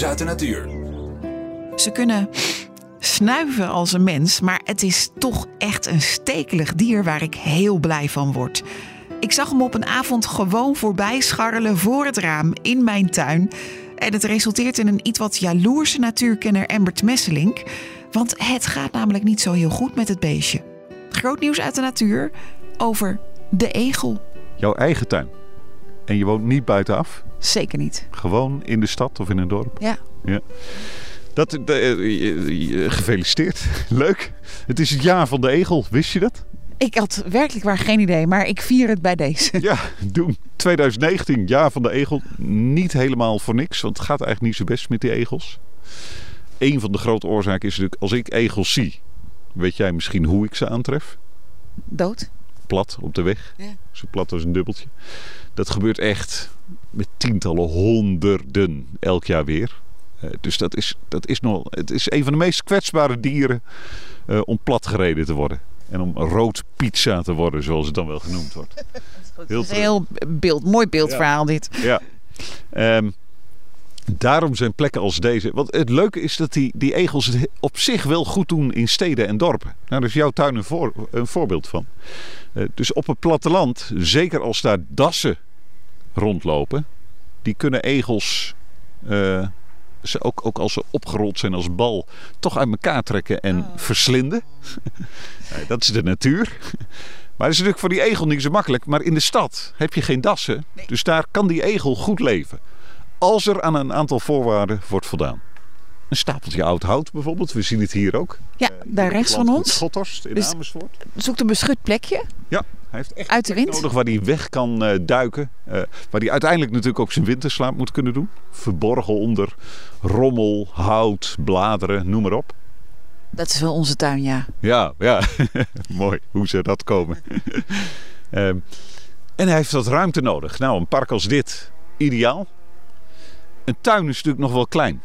nieuws uit de natuur. Ze kunnen snuiven als een mens, maar het is toch echt een stekelig dier waar ik heel blij van word. Ik zag hem op een avond gewoon voorbij scharrelen voor het raam in mijn tuin. En het resulteert in een iets wat jaloerse natuurkenner Embert Messelink. Want het gaat namelijk niet zo heel goed met het beestje. Groot nieuws uit de natuur over de egel. Jouw eigen tuin. En je woont niet buitenaf? Zeker niet. Gewoon in de stad of in een dorp? Ja. Ja. Dat, de, eh, eh, gefeliciteerd. Leuk. Het is het jaar van de egel. Wist je dat? Ik had werkelijk waar geen idee, maar ik vier het bij deze. Ja, doen. 2019, jaar van de egel. Niet helemaal voor niks, want het gaat eigenlijk niet zo best met die egels. Een van de grote oorzaken is natuurlijk, als ik egels zie, weet jij misschien hoe ik ze aantref? Dood? Plat op de weg. Ja. Zo plat als een dubbeltje. Dat gebeurt echt met tientallen, honderden elk jaar weer. Uh, dus dat is, dat is nog, het is een van de meest kwetsbare dieren uh, om platgereden te worden. En om rood pizza te worden, zoals het dan wel genoemd wordt. Heel is een heel beeld, mooi beeldverhaal ja. dit. Ja. Um, daarom zijn plekken als deze. Want het leuke is dat die, die egels het op zich wel goed doen in steden en dorpen. Nou, daar is jouw tuin een, voor, een voorbeeld van. Uh, dus op het platteland, zeker als daar dassen rondlopen, die kunnen egels. Uh, ze ook, ook als ze opgerold zijn als bal, toch uit elkaar trekken en oh. verslinden. dat is de natuur. Maar dat is natuurlijk voor die egel niet zo makkelijk. Maar in de stad heb je geen dassen. Nee. Dus daar kan die egel goed leven. Als er aan een aantal voorwaarden wordt voldaan. Een stapeltje oud hout bijvoorbeeld. We zien het hier ook. Ja, uh, daar rechts van ons. Schothorst in dus Amersfoort. Zoekt een beschut plekje. Ja, hij heeft echt Uit de wind. nodig waar hij weg kan uh, duiken. Uh, waar hij uiteindelijk natuurlijk ook zijn winterslaap moet kunnen doen. Verborgen onder rommel, hout, bladeren, noem maar op. Dat is wel onze tuin, ja. Ja, ja. mooi hoe ze dat komen. um, en hij heeft wat ruimte nodig. Nou, een park als dit, ideaal. Een tuin is natuurlijk nog wel klein.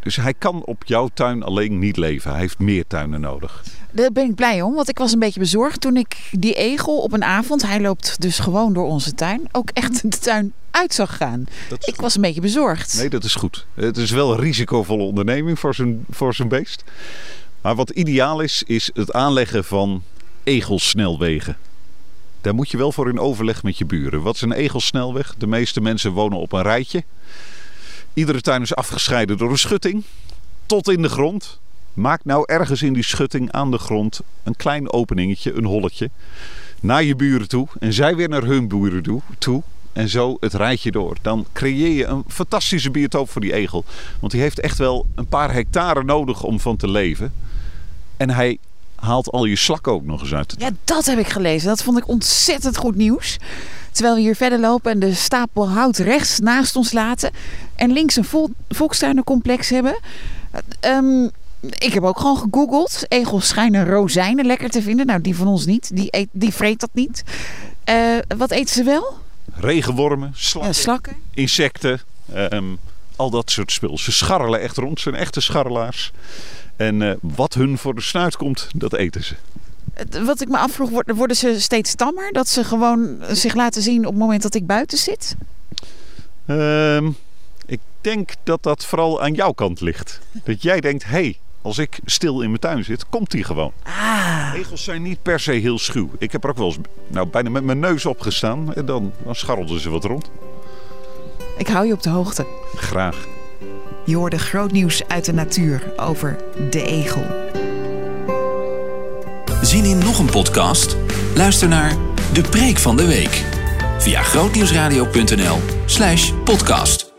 Dus hij kan op jouw tuin alleen niet leven. Hij heeft meer tuinen nodig. Daar ben ik blij om, want ik was een beetje bezorgd toen ik die egel op een avond, hij loopt dus gewoon door onze tuin, ook echt de tuin uit zag gaan. Ik goed. was een beetje bezorgd. Nee, dat is goed. Het is wel een risicovolle onderneming voor zo'n, voor zo'n beest. Maar wat ideaal is, is het aanleggen van egelsnelwegen. Daar moet je wel voor in overleg met je buren. Wat is een egelsnelweg? De meeste mensen wonen op een rijtje. Iedere tuin is afgescheiden door een schutting. Tot in de grond. Maak nou ergens in die schutting aan de grond een klein openingetje, een holletje. Naar je buren toe. En zij weer naar hun buren toe. En zo het rijtje door. Dan creëer je een fantastische biotoop voor die egel. Want die heeft echt wel een paar hectare nodig om van te leven. En hij haalt al je slakken ook nog eens uit. Ja, dat heb ik gelezen. Dat vond ik ontzettend goed nieuws. Terwijl we hier verder lopen en de stapel hout rechts naast ons laten. En links een vol volkstuinencomplex hebben. Um, ik heb ook gewoon gegoogeld. Egels schijnen rozijnen lekker te vinden. Nou, die van ons niet. Die, eet, die vreet dat niet. Uh, wat eten ze wel? Regenwormen, slakken, ja, slakken. insecten. Um, al dat soort spul. Ze scharrelen echt rond. Ze zijn echte scharrelaars. En uh, wat hun voor de snuit komt, dat eten ze. Wat ik me afvroeg, worden ze steeds tammer? Dat ze gewoon zich laten zien op het moment dat ik buiten zit? Um, ik denk dat dat vooral aan jouw kant ligt. Dat jij denkt, hé, hey, als ik stil in mijn tuin zit, komt die gewoon. Ah. Egels zijn niet per se heel schuw. Ik heb er ook wel eens nou, bijna met mijn neus opgestaan en dan, dan scharrelden ze wat rond. Ik hou je op de hoogte. Graag. Je hoorde groot nieuws uit de natuur over de egel. Zien in nog een podcast? Luister naar De Preek van de Week via grootnieuwsradio.nl slash podcast.